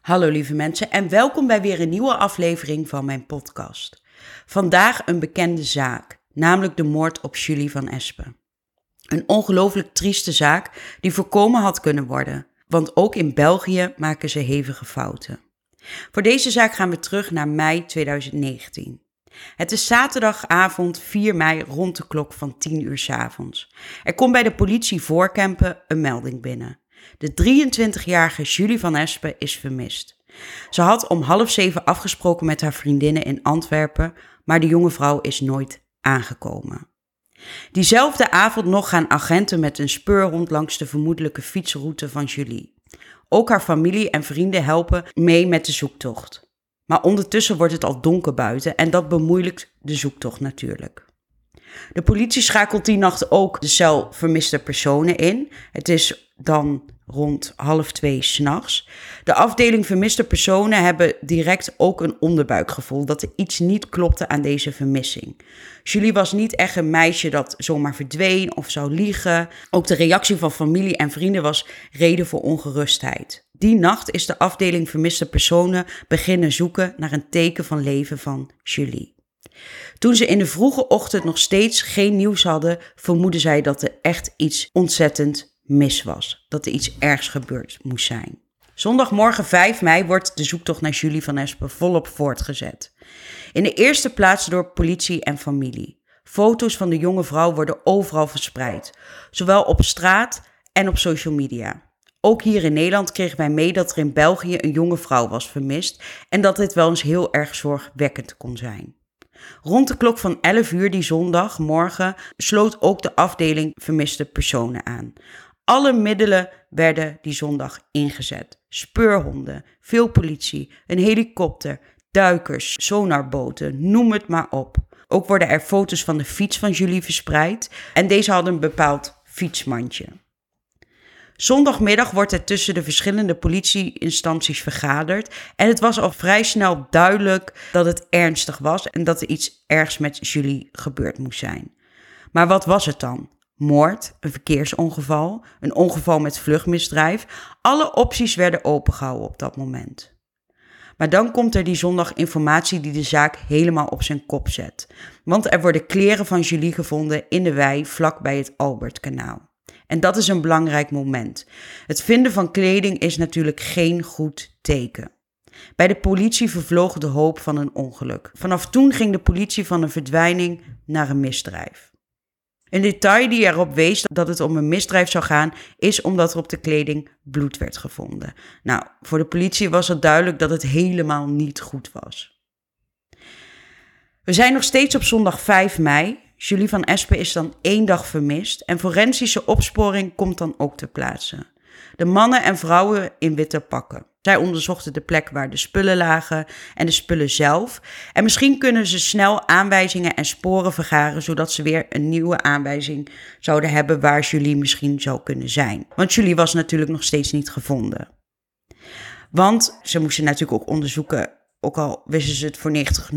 Hallo lieve mensen en welkom bij weer een nieuwe aflevering van mijn podcast. Vandaag een bekende zaak, namelijk de moord op Julie van Espen. Een ongelooflijk trieste zaak die voorkomen had kunnen worden, want ook in België maken ze hevige fouten. Voor deze zaak gaan we terug naar mei 2019. Het is zaterdagavond 4 mei rond de klok van 10 uur 's avonds. Er komt bij de politie voorkempen een melding binnen. De 23-jarige Julie van Espen is vermist. Ze had om half zeven afgesproken met haar vriendinnen in Antwerpen, maar de jonge vrouw is nooit aangekomen. Diezelfde avond nog gaan agenten met een speurhond langs de vermoedelijke fietsroute van Julie. Ook haar familie en vrienden helpen mee met de zoektocht. Maar ondertussen wordt het al donker buiten en dat bemoeilijkt de zoektocht natuurlijk. De politie schakelt die nacht ook de cel vermiste personen in. Het is dan rond half twee s'nachts. De afdeling vermiste personen hebben direct ook een onderbuikgevoel dat er iets niet klopte aan deze vermissing. Julie was niet echt een meisje dat zomaar verdween of zou liegen. Ook de reactie van familie en vrienden was reden voor ongerustheid. Die nacht is de afdeling vermiste personen beginnen zoeken naar een teken van leven van Julie. Toen ze in de vroege ochtend nog steeds geen nieuws hadden, vermoedden zij dat er echt iets ontzettend mis was. Dat er iets ergs gebeurd moest zijn. Zondagmorgen 5 mei wordt de zoektocht naar Julie van Espen volop voortgezet. In de eerste plaats door politie en familie. Foto's van de jonge vrouw worden overal verspreid, zowel op straat en op social media. Ook hier in Nederland kregen wij mee dat er in België een jonge vrouw was vermist en dat dit wel eens heel erg zorgwekkend kon zijn. Rond de klok van 11 uur die zondagmorgen sloot ook de afdeling vermiste personen aan. Alle middelen werden die zondag ingezet. Speurhonden, veel politie, een helikopter, duikers, sonarboten, noem het maar op. Ook worden er foto's van de fiets van Julie verspreid en deze hadden een bepaald fietsmandje. Zondagmiddag wordt er tussen de verschillende politieinstanties vergaderd en het was al vrij snel duidelijk dat het ernstig was en dat er iets ergs met Julie gebeurd moest zijn. Maar wat was het dan? Moord, een verkeersongeval, een ongeval met vluchtmisdrijf. Alle opties werden opengehouden op dat moment. Maar dan komt er die zondag informatie die de zaak helemaal op zijn kop zet. Want er worden kleren van Julie gevonden in de wei vlak bij het Albertkanaal. En dat is een belangrijk moment. Het vinden van kleding is natuurlijk geen goed teken. Bij de politie vervloog de hoop van een ongeluk. Vanaf toen ging de politie van een verdwijning naar een misdrijf. Een detail die erop wees dat het om een misdrijf zou gaan, is omdat er op de kleding bloed werd gevonden. Nou, voor de politie was het duidelijk dat het helemaal niet goed was. We zijn nog steeds op zondag 5 mei. Julie van Espen is dan één dag vermist en forensische opsporing komt dan ook ter plaatse. De mannen en vrouwen in witte pakken. Zij onderzochten de plek waar de spullen lagen en de spullen zelf. En misschien kunnen ze snel aanwijzingen en sporen vergaren, zodat ze weer een nieuwe aanwijzing zouden hebben waar Julie misschien zou kunnen zijn. Want Julie was natuurlijk nog steeds niet gevonden. Want ze moesten natuurlijk ook onderzoeken ook al wisten ze het voor 90,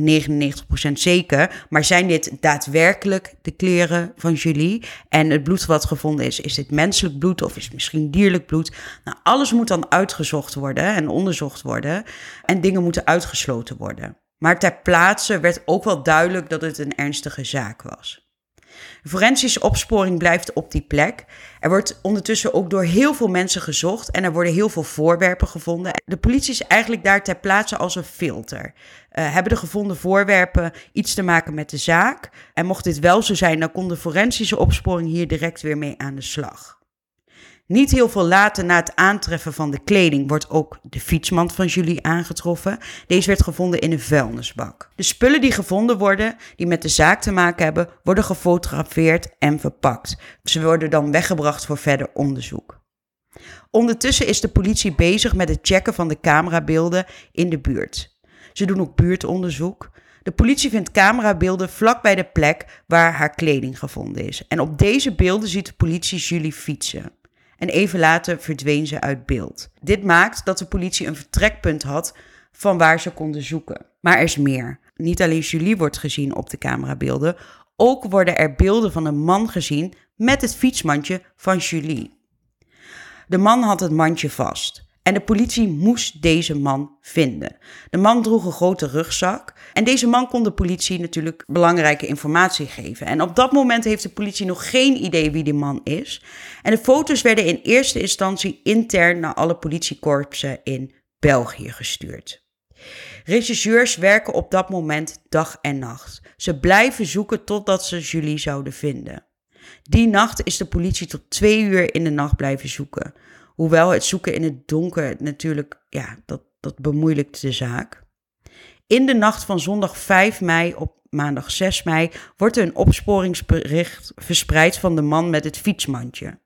99% zeker. Maar zijn dit daadwerkelijk de kleren van Julie? En het bloed wat gevonden is, is dit menselijk bloed of is het misschien dierlijk bloed? Nou, alles moet dan uitgezocht worden en onderzocht worden. En dingen moeten uitgesloten worden. Maar ter plaatse werd ook wel duidelijk dat het een ernstige zaak was. Forensische opsporing blijft op die plek. Er wordt ondertussen ook door heel veel mensen gezocht en er worden heel veel voorwerpen gevonden. De politie is eigenlijk daar ter plaatse als een filter. Uh, hebben de gevonden voorwerpen iets te maken met de zaak? En mocht dit wel zo zijn, dan kon de forensische opsporing hier direct weer mee aan de slag. Niet heel veel later na het aantreffen van de kleding wordt ook de fietsmand van Julie aangetroffen. Deze werd gevonden in een vuilnisbak. De spullen die gevonden worden, die met de zaak te maken hebben, worden gefotografeerd en verpakt. Ze worden dan weggebracht voor verder onderzoek. Ondertussen is de politie bezig met het checken van de camerabeelden in de buurt. Ze doen ook buurtonderzoek. De politie vindt camerabeelden vlak bij de plek waar haar kleding gevonden is. En op deze beelden ziet de politie Julie fietsen en even later verdween ze uit beeld. Dit maakt dat de politie een vertrekpunt had van waar ze konden zoeken. Maar er is meer. Niet alleen Julie wordt gezien op de camerabeelden, ook worden er beelden van een man gezien met het fietsmandje van Julie. De man had het mandje vast En de politie moest deze man vinden. De man droeg een grote rugzak. En deze man kon de politie natuurlijk belangrijke informatie geven. En op dat moment heeft de politie nog geen idee wie die man is. En de foto's werden in eerste instantie intern naar alle politiekorpsen in België gestuurd. Rechercheurs werken op dat moment dag en nacht. Ze blijven zoeken totdat ze Julie zouden vinden. Die nacht is de politie tot twee uur in de nacht blijven zoeken. Hoewel het zoeken in het donker natuurlijk, ja, dat, dat bemoeilijkt de zaak. In de nacht van zondag 5 mei op maandag 6 mei wordt er een opsporingsbericht verspreid van de man met het fietsmandje.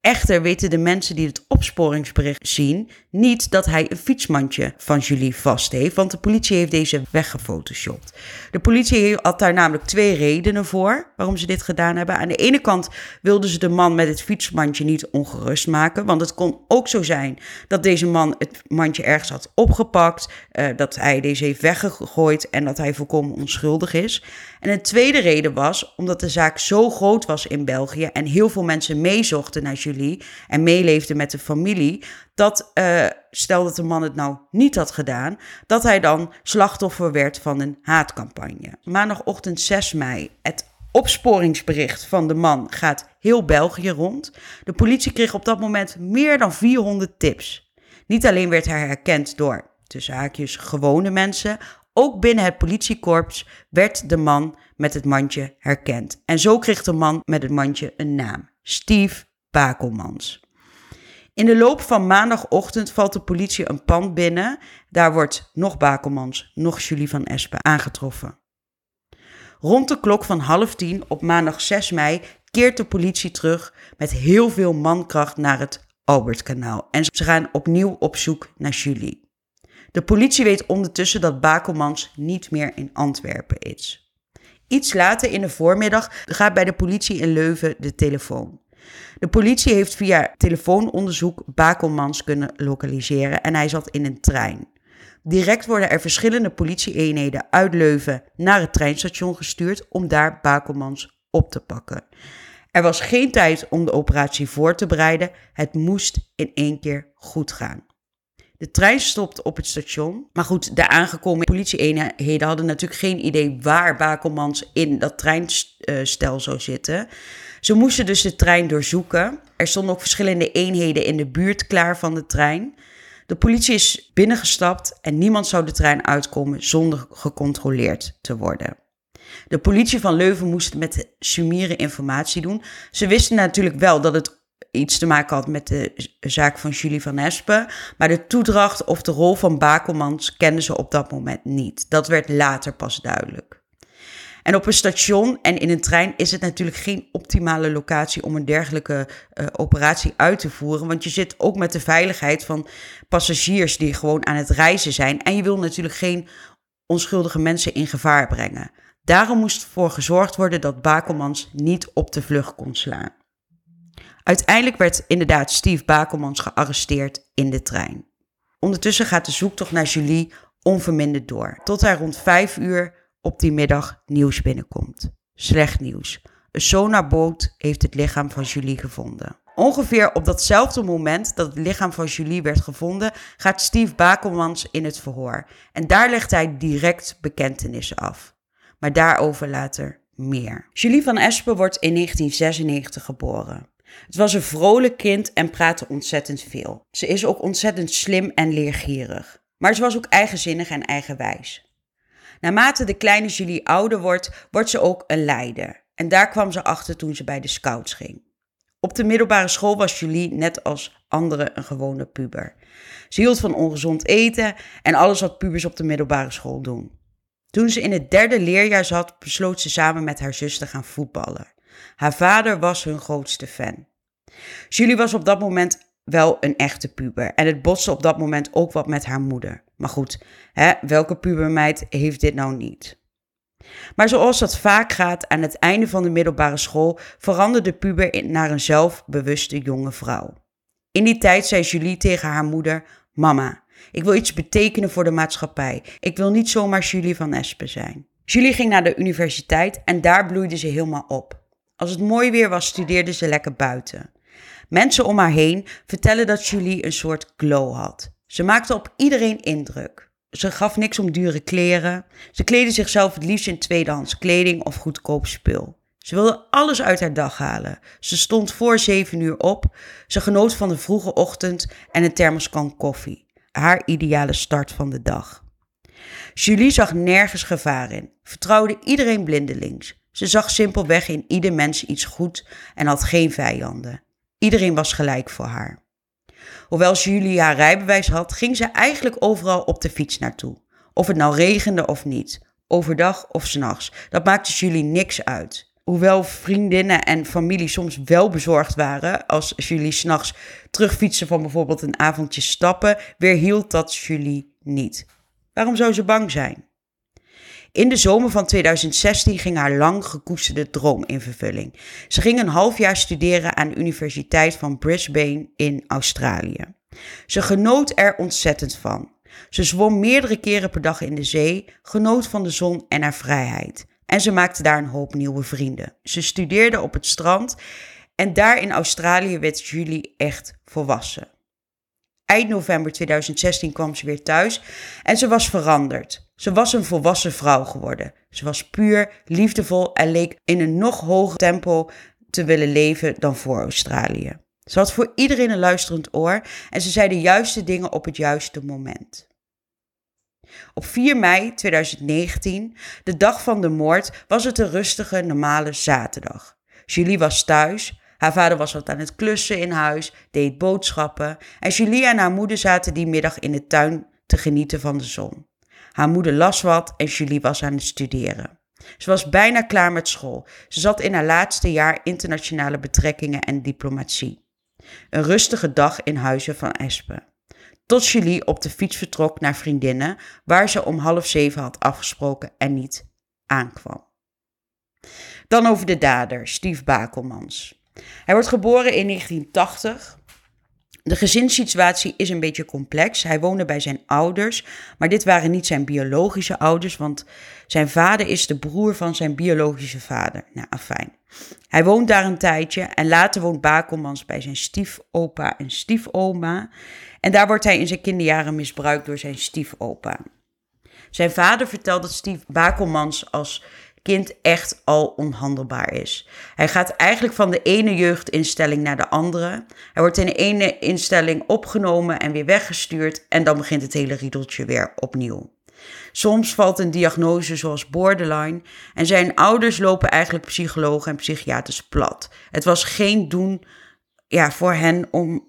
Echter weten de mensen die het opsporingsbericht zien niet dat hij een fietsmandje van Julie vast heeft, want de politie heeft deze weggefotoshopt. De politie had daar namelijk twee redenen voor waarom ze dit gedaan hebben. Aan de ene kant wilden ze de man met het fietsmandje niet ongerust maken, want het kon ook zo zijn dat deze man het mandje ergens had opgepakt, uh, dat hij deze heeft weggegooid en dat hij volkomen onschuldig is. En een tweede reden was omdat de zaak zo groot was in België en heel veel mensen meezochten naar Julie en meeleefden met de familie, dat uh, stel dat de man het nou niet had gedaan, dat hij dan slachtoffer werd van een haatcampagne. Maandagochtend 6 mei, het opsporingsbericht van de man gaat heel België rond. De politie kreeg op dat moment meer dan 400 tips. Niet alleen werd hij herkend door, tussen haakjes, gewone mensen, ook binnen het politiekorps werd de man met het mandje herkend. En zo kreeg de man met het mandje een naam: Steve Bakelmans. In de loop van maandagochtend valt de politie een pand binnen. Daar wordt nog Bakelmans, nog Julie van Espen aangetroffen. Rond de klok van half tien op maandag 6 mei keert de politie terug met heel veel mankracht naar het Albertkanaal. En ze gaan opnieuw op zoek naar Julie. De politie weet ondertussen dat Bakelmans niet meer in Antwerpen is. Iets later in de voormiddag gaat bij de politie in Leuven de telefoon. De politie heeft via telefoononderzoek Bakelmans kunnen lokaliseren en hij zat in een trein. Direct worden er verschillende politieeenheden uit Leuven naar het treinstation gestuurd om daar Bakelmans op te pakken. Er was geen tijd om de operatie voor te bereiden, het moest in één keer goed gaan. De trein stopt op het station. Maar goed, de aangekomen politieeenheden hadden natuurlijk geen idee waar Bakelmans in dat treinstel zou zitten. Ze moesten dus de trein doorzoeken. Er stonden ook verschillende eenheden in de buurt klaar van de trein. De politie is binnengestapt en niemand zou de trein uitkomen zonder gecontroleerd te worden. De politie van Leuven moest met sumiere informatie doen. Ze wisten natuurlijk wel dat het iets te maken had met de zaak van Julie van Espen. Maar de toedracht of de rol van Bakelmans kenden ze op dat moment niet. Dat werd later pas duidelijk. En op een station en in een trein is het natuurlijk geen optimale locatie om een dergelijke uh, operatie uit te voeren. Want je zit ook met de veiligheid van passagiers die gewoon aan het reizen zijn. En je wil natuurlijk geen onschuldige mensen in gevaar brengen. Daarom moest ervoor gezorgd worden dat Bakelmans niet op de vlucht kon slaan. Uiteindelijk werd inderdaad Steve Bakelmans gearresteerd in de trein. Ondertussen gaat de zoektocht naar Julie onverminderd door, tot hij rond vijf uur op die middag nieuws binnenkomt. Slecht nieuws. Een sonarboot heeft het lichaam van Julie gevonden. Ongeveer op datzelfde moment dat het lichaam van Julie werd gevonden, gaat Steve Bakelmans in het verhoor. En daar legt hij direct bekentenissen af. Maar daarover later meer. Julie van Espen wordt in 1996 geboren. Het was een vrolijk kind en praatte ontzettend veel. Ze is ook ontzettend slim en leergierig. Maar ze was ook eigenzinnig en eigenwijs. Naarmate de kleine Julie ouder wordt, wordt ze ook een leider. En daar kwam ze achter toen ze bij de scouts ging. Op de middelbare school was Julie net als anderen een gewone puber. Ze hield van ongezond eten en alles wat pubers op de middelbare school doen. Toen ze in het derde leerjaar zat, besloot ze samen met haar zus te gaan voetballen. Haar vader was hun grootste fan. Julie was op dat moment wel een echte puber en het botste op dat moment ook wat met haar moeder. Maar goed, hè, welke pubermeid heeft dit nou niet? Maar zoals dat vaak gaat aan het einde van de middelbare school, veranderde de puber naar een zelfbewuste jonge vrouw. In die tijd zei Julie tegen haar moeder: Mama, ik wil iets betekenen voor de maatschappij. Ik wil niet zomaar Julie van Espen zijn. Julie ging naar de universiteit en daar bloeide ze helemaal op. Als het mooi weer was, studeerde ze lekker buiten. Mensen om haar heen vertellen dat Julie een soort glow had. Ze maakte op iedereen indruk. Ze gaf niks om dure kleren. Ze kleedde zichzelf het liefst in tweedehands kleding of goedkoop spul. Ze wilde alles uit haar dag halen. Ze stond voor zeven uur op. Ze genoot van de vroege ochtend en een thermoskan koffie. Haar ideale start van de dag. Julie zag nergens gevaar in, vertrouwde iedereen blindelings. Ze zag simpelweg in ieder mens iets goed en had geen vijanden. Iedereen was gelijk voor haar. Hoewel Julie haar rijbewijs had, ging ze eigenlijk overal op de fiets naartoe. Of het nou regende of niet, overdag of s'nachts, dat maakte Julie niks uit. Hoewel vriendinnen en familie soms wel bezorgd waren als Julie s'nachts terugfietsen van bijvoorbeeld een avondje stappen, weerhield dat Julie niet. Waarom zou ze bang zijn? In de zomer van 2016 ging haar lang gekoesterde droom in vervulling. Ze ging een half jaar studeren aan de Universiteit van Brisbane in Australië. Ze genoot er ontzettend van. Ze zwom meerdere keren per dag in de zee, genoot van de zon en haar vrijheid. En ze maakte daar een hoop nieuwe vrienden. Ze studeerde op het strand en daar in Australië werd Julie echt volwassen. Eind november 2016 kwam ze weer thuis en ze was veranderd. Ze was een volwassen vrouw geworden. Ze was puur, liefdevol en leek in een nog hoger tempo te willen leven dan voor Australië. Ze had voor iedereen een luisterend oor en ze zei de juiste dingen op het juiste moment. Op 4 mei 2019, de dag van de moord, was het een rustige, normale zaterdag. Julie was thuis, haar vader was wat aan het klussen in huis, deed boodschappen en Julie en haar moeder zaten die middag in de tuin te genieten van de zon. Haar moeder las wat en Julie was aan het studeren. Ze was bijna klaar met school. Ze zat in haar laatste jaar internationale betrekkingen en diplomatie. Een rustige dag in Huizen van Espen. Tot Julie op de fiets vertrok naar vriendinnen, waar ze om half zeven had afgesproken en niet aankwam. Dan over de dader, Steve Bakelmans. Hij wordt geboren in 1980. De gezinssituatie is een beetje complex. Hij woonde bij zijn ouders, maar dit waren niet zijn biologische ouders, want zijn vader is de broer van zijn biologische vader. Nou, afijn. Hij woont daar een tijdje en later woont Bakelmans bij zijn stiefopa en stiefoma. En daar wordt hij in zijn kinderjaren misbruikt door zijn stiefopa. Zijn vader vertelt dat Steve Bakelmans als kind echt al onhandelbaar is. Hij gaat eigenlijk van de ene jeugdinstelling naar de andere. Hij wordt in de ene instelling opgenomen en weer weggestuurd en dan begint het hele riedeltje weer opnieuw. Soms valt een diagnose zoals borderline en zijn ouders lopen eigenlijk psychologen en psychiaters plat. Het was geen doen ja, voor hen om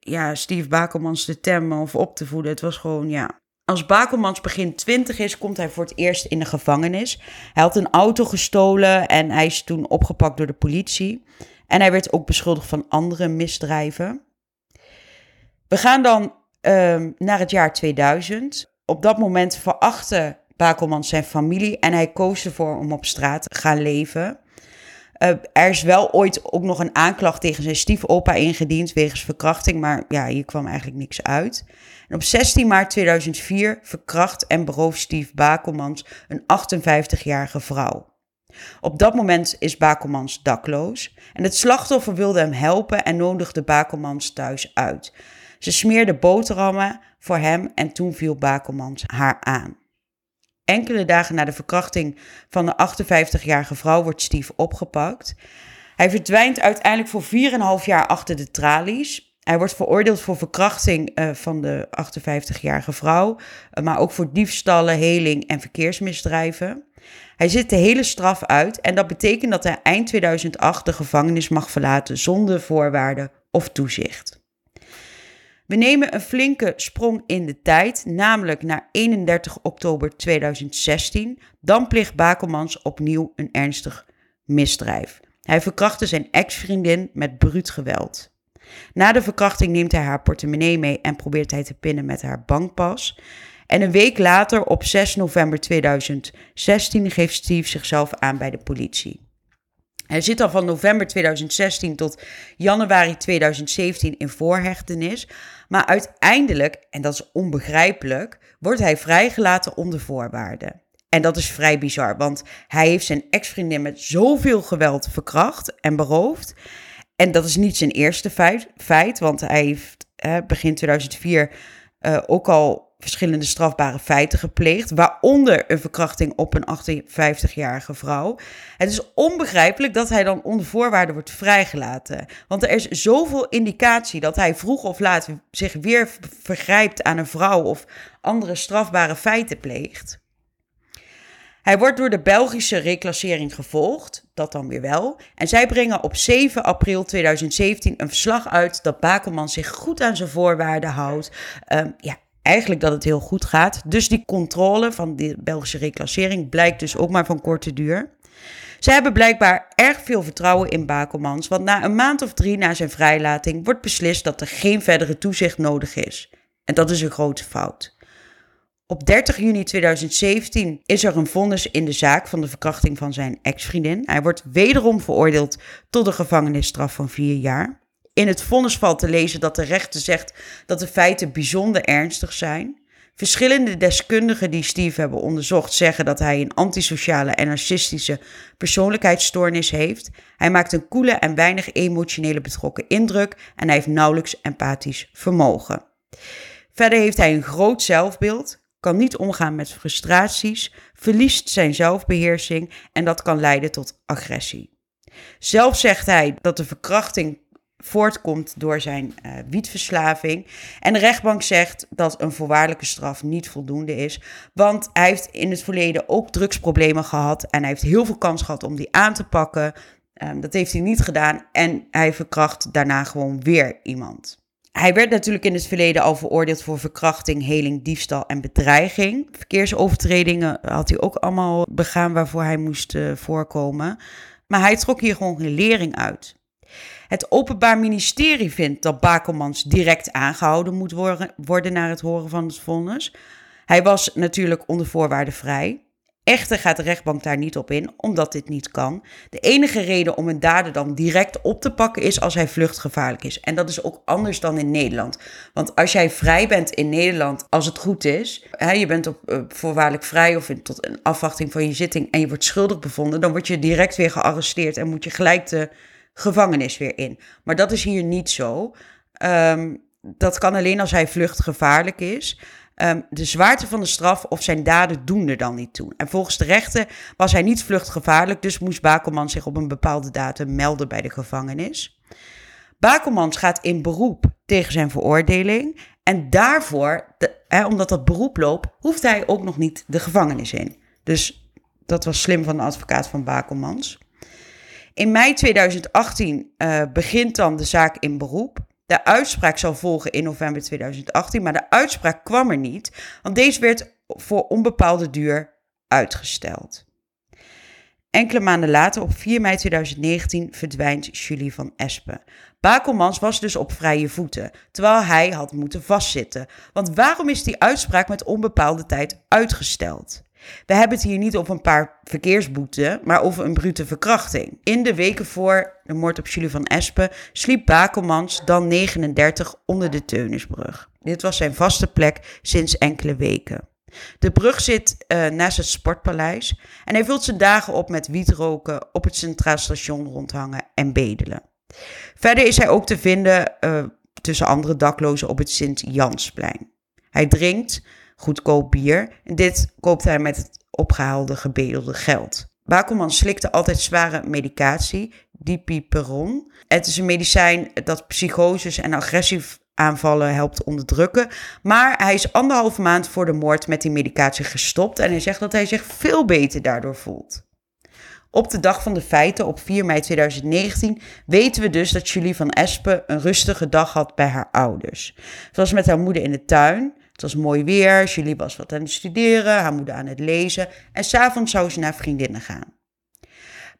ja, Steve Bakelmans te temmen of op te voeden. Het was gewoon, ja, als Bakelmans begin 20 is, komt hij voor het eerst in de gevangenis. Hij had een auto gestolen en hij is toen opgepakt door de politie. En hij werd ook beschuldigd van andere misdrijven. We gaan dan ehm, naar het jaar 2000. Op dat moment verachtte Bakelmans zijn familie en hij koos ervoor om op straat te gaan leven. Uh, er is wel ooit ook nog een aanklacht tegen zijn stiefopa ingediend wegens verkrachting, maar ja, hier kwam eigenlijk niks uit. En op 16 maart 2004 verkracht en berooft Steve Bakelmans een 58-jarige vrouw. Op dat moment is Bakelmans dakloos en het slachtoffer wilde hem helpen en nodigde Bakelmans thuis uit. Ze smeerde boterhammen voor hem en toen viel Bakelmans haar aan. Enkele dagen na de verkrachting van de 58-jarige vrouw wordt Steve opgepakt. Hij verdwijnt uiteindelijk voor 4,5 jaar achter de tralies. Hij wordt veroordeeld voor verkrachting uh, van de 58-jarige vrouw, uh, maar ook voor diefstallen, heling en verkeersmisdrijven. Hij zit de hele straf uit en dat betekent dat hij eind 2008 de gevangenis mag verlaten zonder voorwaarden of toezicht. We nemen een flinke sprong in de tijd, namelijk naar 31 oktober 2016. Dan plicht Bakelmans opnieuw een ernstig misdrijf. Hij verkrachtte zijn ex-vriendin met bruut geweld. Na de verkrachting neemt hij haar portemonnee mee en probeert hij te pinnen met haar bankpas. En een week later, op 6 november 2016, geeft Steve zichzelf aan bij de politie. Hij zit al van november 2016 tot januari 2017 in voorhechtenis. Maar uiteindelijk, en dat is onbegrijpelijk, wordt hij vrijgelaten onder voorwaarden. En dat is vrij bizar, want hij heeft zijn ex-vriendin met zoveel geweld verkracht en beroofd. En dat is niet zijn eerste feit, feit want hij heeft begin 2004 uh, ook al verschillende strafbare feiten gepleegd, waaronder een verkrachting op een 58-jarige vrouw. Het is onbegrijpelijk dat hij dan onder voorwaarden wordt vrijgelaten. Want er is zoveel indicatie dat hij vroeg of laat zich weer vergrijpt aan een vrouw of andere strafbare feiten pleegt. Hij wordt door de Belgische reclassering gevolgd, dat dan weer wel. En zij brengen op 7 april 2017 een verslag uit dat Bakelman zich goed aan zijn voorwaarden houdt. Um, ja, eigenlijk dat het heel goed gaat. Dus die controle van de Belgische reclassering blijkt dus ook maar van korte duur. Ze hebben blijkbaar erg veel vertrouwen in Bakelmans, want na een maand of drie na zijn vrijlating wordt beslist dat er geen verdere toezicht nodig is. En dat is een grote fout. Op 30 juni 2017 is er een vonnis in de zaak van de verkrachting van zijn ex-vriendin. Hij wordt wederom veroordeeld tot een gevangenisstraf van vier jaar. In het vonnis valt te lezen dat de rechter zegt dat de feiten bijzonder ernstig zijn. Verschillende deskundigen die Steve hebben onderzocht zeggen dat hij een antisociale en narcistische persoonlijkheidsstoornis heeft. Hij maakt een koele en weinig emotionele betrokken indruk en hij heeft nauwelijks empathisch vermogen. Verder heeft hij een groot zelfbeeld, kan niet omgaan met frustraties, verliest zijn zelfbeheersing en dat kan leiden tot agressie. Zelf zegt hij dat de verkrachting voortkomt door zijn uh, wietverslaving. En de rechtbank zegt dat een voorwaardelijke straf niet voldoende is. Want hij heeft in het verleden ook drugsproblemen gehad. En hij heeft heel veel kans gehad om die aan te pakken. Um, dat heeft hij niet gedaan. En hij verkracht daarna gewoon weer iemand. Hij werd natuurlijk in het verleden al veroordeeld voor verkrachting, heling, diefstal en bedreiging. Verkeersovertredingen had hij ook allemaal begaan waarvoor hij moest uh, voorkomen. Maar hij trok hier gewoon een lering uit. Het Openbaar Ministerie vindt dat Bakelmans direct aangehouden moet worden, naar het horen van het vonnis. Hij was natuurlijk onder voorwaarden vrij. Echter gaat de rechtbank daar niet op in, omdat dit niet kan. De enige reden om een dader dan direct op te pakken is als hij vluchtgevaarlijk is. En dat is ook anders dan in Nederland. Want als jij vrij bent in Nederland, als het goed is, hè, je bent op uh, voorwaardelijk vrij of in, tot een afwachting van je zitting en je wordt schuldig bevonden, dan word je direct weer gearresteerd en moet je gelijk de gevangenis weer in. Maar dat is hier niet zo. Um, dat kan alleen als hij vluchtgevaarlijk is. Um, de zwaarte van de straf of zijn daden doen er dan niet toe. En volgens de rechter was hij niet vluchtgevaarlijk, dus moest Bakelman zich op een bepaalde datum melden bij de gevangenis. Bakelmans gaat in beroep tegen zijn veroordeling. En daarvoor, omdat dat beroep loopt, hoeft hij ook nog niet de gevangenis in. Dus dat was slim van de advocaat van Bakelmans. In mei 2018 uh, eh, begint dan de zaak in beroep. De uitspraak zal volgen in november 2018, maar de uitspraak kwam er niet, want deze werd voor onbepaalde duur uitgesteld. Enkele maanden later, op 4 mei 2019, verdwijnt Julie van Espen. Bakelmans was dus op vrije voeten, terwijl hij had moeten vastzitten. Want waarom is die uitspraak met onbepaalde tijd uitgesteld? We hebben het hier niet over een paar verkeersboeten, maar over een brute verkrachting. In de weken voor de moord op Julie van Espen sliep Bakelmans, dan 39, onder de Teunisbrug. Dit was zijn vaste plek sinds enkele weken. De brug zit uh, naast het Sportpaleis en hij vult zijn dagen op met wietroken, op het Centraal Station rondhangen en bedelen. Verder is hij ook te vinden uh, tussen andere daklozen op het Sint-Jansplein. Hij drinkt, goedkoop bier. En dit koopt hij met het opgehaalde gebedelde geld. Bakelman slikte altijd zware medicatie, dipiperon. Het is een medicijn dat psychoses en agressief aanvallen helpt onderdrukken. Maar hij is anderhalve maand voor de moord met die medicatie gestopt en hij zegt dat hij zich veel beter daardoor voelt. Op de dag van de feiten, op 4 mei 2019, weten we dus dat Julie van Espen een rustige dag had bij haar ouders. Ze was met haar moeder in de tuin. Het was mooi weer, Julie was wat aan het studeren, haar moeder aan het lezen en s'avonds zou ze naar vriendinnen gaan.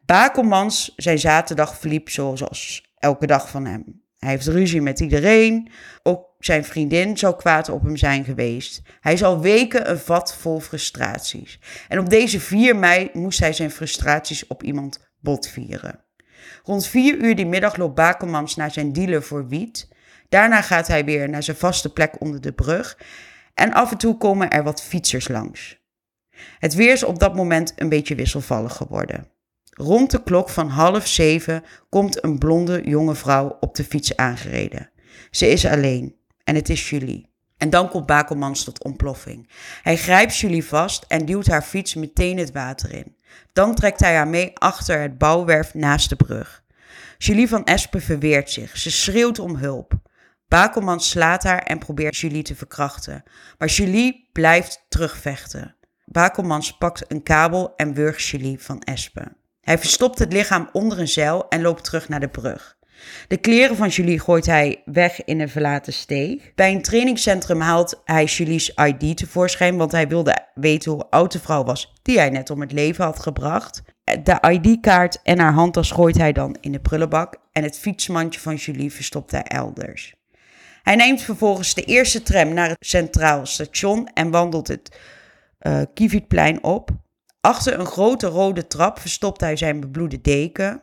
Bakelmans zijn zaterdag verliep zoals elke dag van hem. Hij heeft ruzie met iedereen. Ook zijn vriendin zou kwaad op hem zijn geweest. Hij is al weken een vat vol frustraties. En op deze 4 mei moest hij zijn frustraties op iemand botvieren. Rond 4 uur die middag loopt Bakelmans naar zijn dealer voor wiet. Daarna gaat hij weer naar zijn vaste plek onder de brug. En af en toe komen er wat fietsers langs. Het weer is op dat moment een beetje wisselvallig geworden. Rond de klok van half zeven komt een blonde jonge vrouw op de fiets aangereden. Ze is alleen en het is Julie. En dan komt Bakelmans tot ontploffing. Hij grijpt Julie vast en duwt haar fiets meteen het water in. Dan trekt hij haar mee achter het bouwwerf naast de brug. Julie van Espen verweert zich. Ze schreeuwt om hulp. Bakelmans slaat haar en probeert Julie te verkrachten. Maar Julie blijft terugvechten. Bakelmans pakt een kabel en wurgt Julie van Espen. Hij verstopt het lichaam onder een zeil en loopt terug naar de brug. De kleren van Julie gooit hij weg in een verlaten steeg. Bij een trainingscentrum haalt hij Julie's ID tevoorschijn, want hij wilde weten hoe oud de vrouw was die hij net om het leven had gebracht. De ID-kaart en haar handtas gooit hij dan in de prullenbak en het fietsmandje van Julie verstopt hij elders. Hij neemt vervolgens de eerste tram naar het Centraal Station en wandelt het uh, Kievietplein op. Achter een grote rode trap verstopt hij zijn bebloede deken.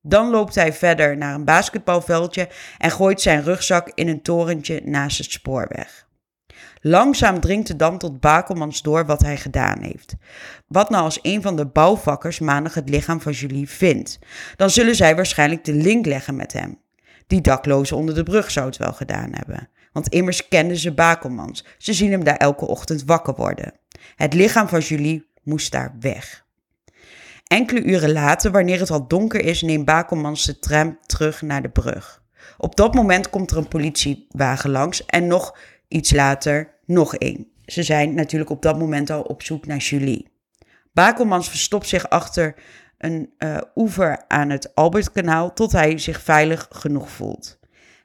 Dan loopt hij verder naar een basketbalveldje en gooit zijn rugzak in een torentje naast het spoorweg. Langzaam dringt de dam tot Bakelmans door wat hij gedaan heeft. Wat nou als een van de bouwvakkers maandag het lichaam van Julie vindt? Dan zullen zij waarschijnlijk de link leggen met hem. Die daklozen onder de brug zou het wel gedaan hebben. Want immers kenden ze Bakelmans. Ze zien hem daar elke ochtend wakker worden. Het lichaam van Julie moest daar weg. Enkele uren later, wanneer het al donker is, neemt Bakelmans de tram terug naar de brug. Op dat moment komt er een politiewagen langs en nog iets later nog één. Ze zijn natuurlijk op dat moment al op zoek naar Julie. Bakelmans verstopt zich achter een uh, oever aan het Albertkanaal tot hij zich veilig genoeg voelt.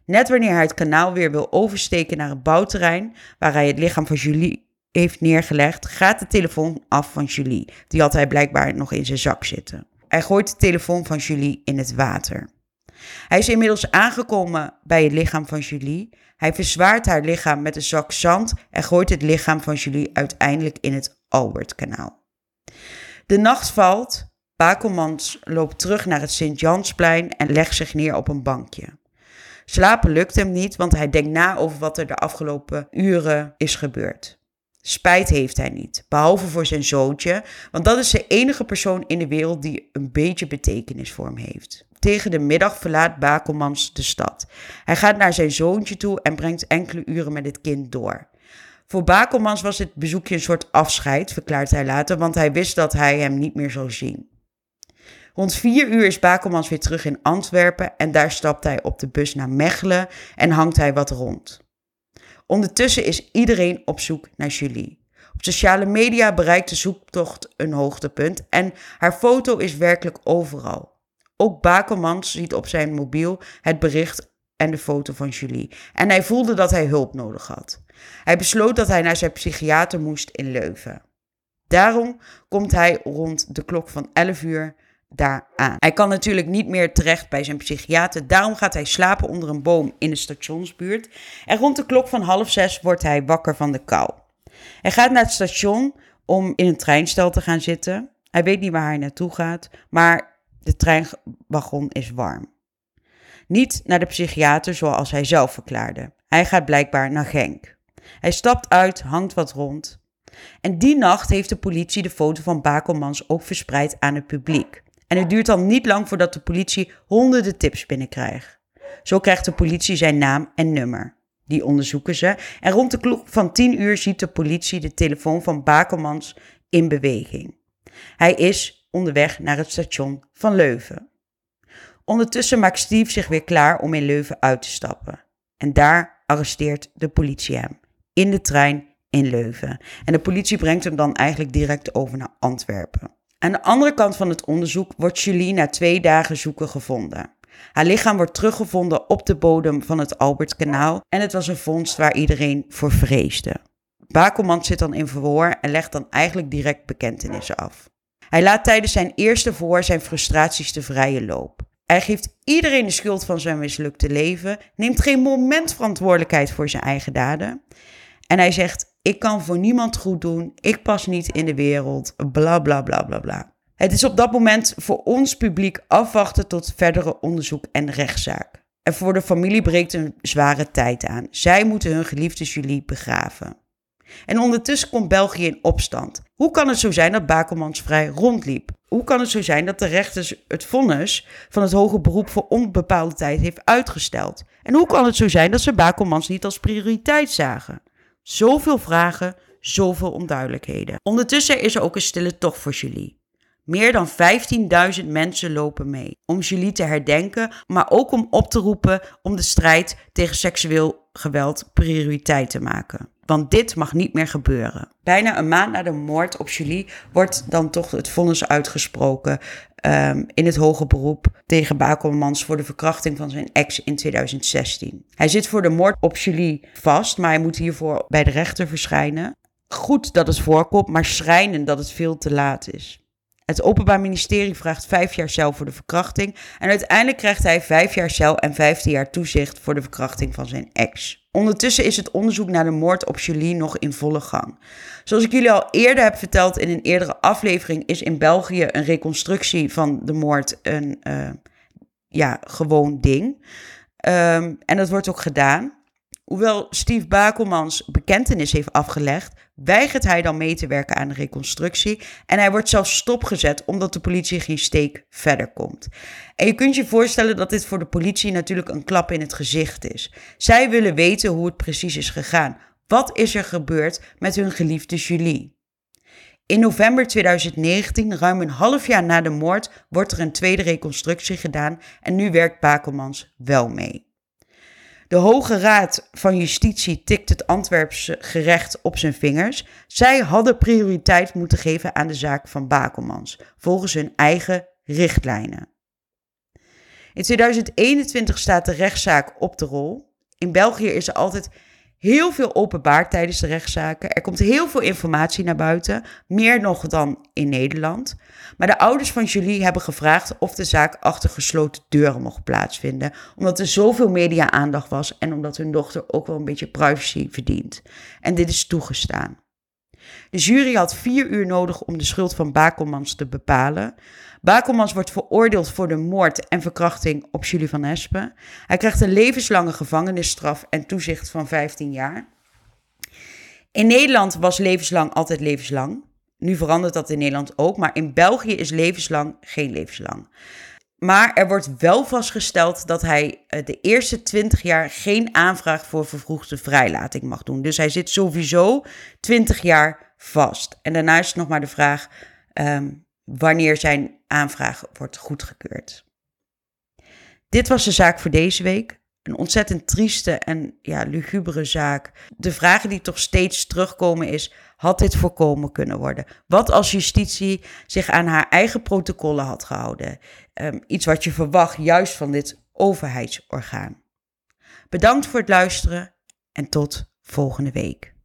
Net wanneer hij het kanaal weer wil oversteken naar het bouwterrein, waar hij het lichaam van Julie heeft neergelegd, gaat de telefoon af van Julie. Die had hij blijkbaar nog in zijn zak zitten. Hij gooit de telefoon van Julie in het water. Hij is inmiddels aangekomen bij het lichaam van Julie. Hij verzwaart haar lichaam met een zak zand en gooit het lichaam van Julie uiteindelijk in het Albertkanaal. De nacht valt. Bakelmans loopt terug naar het Sint-Jansplein en legt zich neer op een bankje. Slapen lukt hem niet, want hij denkt na over wat er de afgelopen uren is gebeurd. Spijt heeft hij niet, behalve voor zijn zoontje, want dat is de enige persoon in de wereld die een beetje betekenis voor hem heeft. Tegen de middag verlaat Bakelmans de stad. Hij gaat naar zijn zoontje toe en brengt enkele uren met het kind door. Voor Bakelmans was dit bezoekje een soort afscheid, verklaart hij later, want hij wist dat hij hem niet meer zou zien. Rond vier uur is Bakelmans weer terug in Antwerpen en daar stapt hij op de bus naar Mechelen en hangt hij wat rond. Ondertussen is iedereen op zoek naar Julie. Op sociale media bereikt de zoektocht een hoogtepunt en haar foto is werkelijk overal. Ook Bakelmans ziet op zijn mobiel het bericht en de foto van Julie. En hij voelde dat hij hulp nodig had. Hij besloot dat hij naar zijn psychiater moest in Leuven. Daarom komt hij rond de klok van 11 uur daaraan. Hij kan natuurlijk niet meer terecht bij zijn psychiater. Daarom gaat hij slapen onder een boom in de stationsbuurt. En rond de klok van half zes wordt hij wakker van de kou. Hij gaat naar het station om in een treinstel te gaan zitten. Hij weet niet waar hij naartoe gaat, maar de treinwagon is warm. Niet naar de psychiater zoals hij zelf verklaarde. Hij gaat blijkbaar naar Genk. Hij stapt uit, hangt wat rond. En die nacht heeft de politie de foto van Bakelmans ook verspreid aan het publiek. En het duurt dan niet lang voordat de politie honderden tips binnenkrijgt. Zo krijgt de politie zijn naam en nummer. Die onderzoeken ze. En rond de klok van 10 uur ziet de politie de telefoon van Bakelmans in beweging. Hij is onderweg naar het station van Leuven. Ondertussen maakt Steve zich weer klaar om in Leuven uit te stappen. En daar arresteert de politie hem. In de trein in Leuven. En de politie brengt hem dan eigenlijk direct over naar Antwerpen. Aan de andere kant van het onderzoek wordt Julie na twee dagen zoeken gevonden. Haar lichaam wordt teruggevonden op de bodem van het Albertkanaal en het was een vondst waar iedereen voor vreesde. Bakelman zit dan in verhoor en legt dan eigenlijk direct bekentenissen af. Hij laat tijdens zijn eerste verhoor zijn frustraties te vrije loop. Hij geeft iedereen de schuld van zijn mislukte leven, neemt geen moment verantwoordelijkheid voor zijn eigen daden. En hij zegt: ik kan voor niemand goed doen. Ik pas niet in de wereld. Bla bla bla bla bla. Het is op dat moment voor ons publiek afwachten tot verdere onderzoek en rechtszaak. En voor de familie breekt een zware tijd aan. Zij moeten hun geliefde Julie begraven. En ondertussen komt België in opstand. Hoe kan het zo zijn dat Bakelmans vrij rondliep? Hoe kan het zo zijn dat de rechter het vonnis van het hoge beroep voor onbepaalde tijd heeft uitgesteld? En hoe kan het zo zijn dat ze Bakelmans niet als prioriteit zagen? Zoveel vragen, zoveel onduidelijkheden. Ondertussen is er ook een stille tocht voor Julie. Meer dan 15.000 mensen lopen mee om Julie te herdenken, maar ook om op te roepen om de strijd tegen seksueel geweld prioriteit te maken. Want dit mag niet meer gebeuren. Bijna een maand na de moord op Julie wordt dan toch het vonnis uitgesproken um, in het hoge beroep tegen Bakelmans voor de verkrachting van zijn ex in 2016. Hij zit voor de moord op Julie vast, maar hij moet hiervoor bij de rechter verschijnen. Goed dat het voorkomt, maar schrijnend dat het veel te laat is. Het Openbaar Ministerie vraagt vijf jaar cel voor de verkrachting. En uiteindelijk krijgt hij vijf jaar cel en vijftien jaar toezicht voor de verkrachting van zijn ex. Ondertussen is het onderzoek naar de moord op Julie nog in volle gang. Zoals ik jullie al eerder heb verteld in een eerdere aflevering, is in België een reconstructie van de moord een uh, ja, gewoon ding. Um, en dat wordt ook gedaan. Hoewel Steve Bakelmans bekentenis heeft afgelegd, weigert hij dan mee te werken aan de reconstructie. En hij wordt zelfs stopgezet omdat de politie geen steek verder komt. En je kunt je voorstellen dat dit voor de politie natuurlijk een klap in het gezicht is. Zij willen weten hoe het precies is gegaan. Wat is er gebeurd met hun geliefde Julie? In november 2019, ruim een half jaar na de moord, wordt er een tweede reconstructie gedaan en nu werkt Bakelmans wel mee. De Hoge Raad van Justitie tikt het Antwerpse gerecht op zijn vingers. Zij hadden prioriteit moeten geven aan de zaak van Bakelmans, volgens hun eigen richtlijnen. In 2021 staat de rechtszaak op de rol. In België is er altijd heel veel openbaar tijdens de rechtszaken. Er komt heel veel informatie naar buiten, meer nog dan in Nederland. Maar de ouders van Julie hebben gevraagd of de zaak achter gesloten deuren mocht plaatsvinden, omdat er zoveel media-aandacht was en omdat hun dochter ook wel een beetje privacy verdient. En dit is toegestaan. De jury had vier uur nodig om de schuld van Bakelmans te bepalen. Bakelmans wordt veroordeeld voor de moord en verkrachting op Julie van Espen. Hij krijgt een levenslange gevangenisstraf en toezicht van 15 jaar. In Nederland was levenslang altijd levenslang. Nu verandert dat in Nederland ook, maar in België is levenslang geen levenslang. Maar er wordt wel vastgesteld dat hij eh, de eerste 20 jaar geen aanvraag voor vervroegde vrijlating mag doen. Dus hij zit sowieso 20 jaar vast. En daarna is nog maar de vraag um, wanneer zijn aanvraag wordt goedgekeurd. Dit was de zaak voor deze week. Een ontzettend trieste en ja, lugubere zaak. De vragen die toch steeds terugkomen is: had dit voorkomen kunnen worden? Wat als justitie zich aan haar eigen protocollen had gehouden? Um, iets wat je verwacht juist van dit overheidsorgaan. Bedankt voor het luisteren en tot volgende week.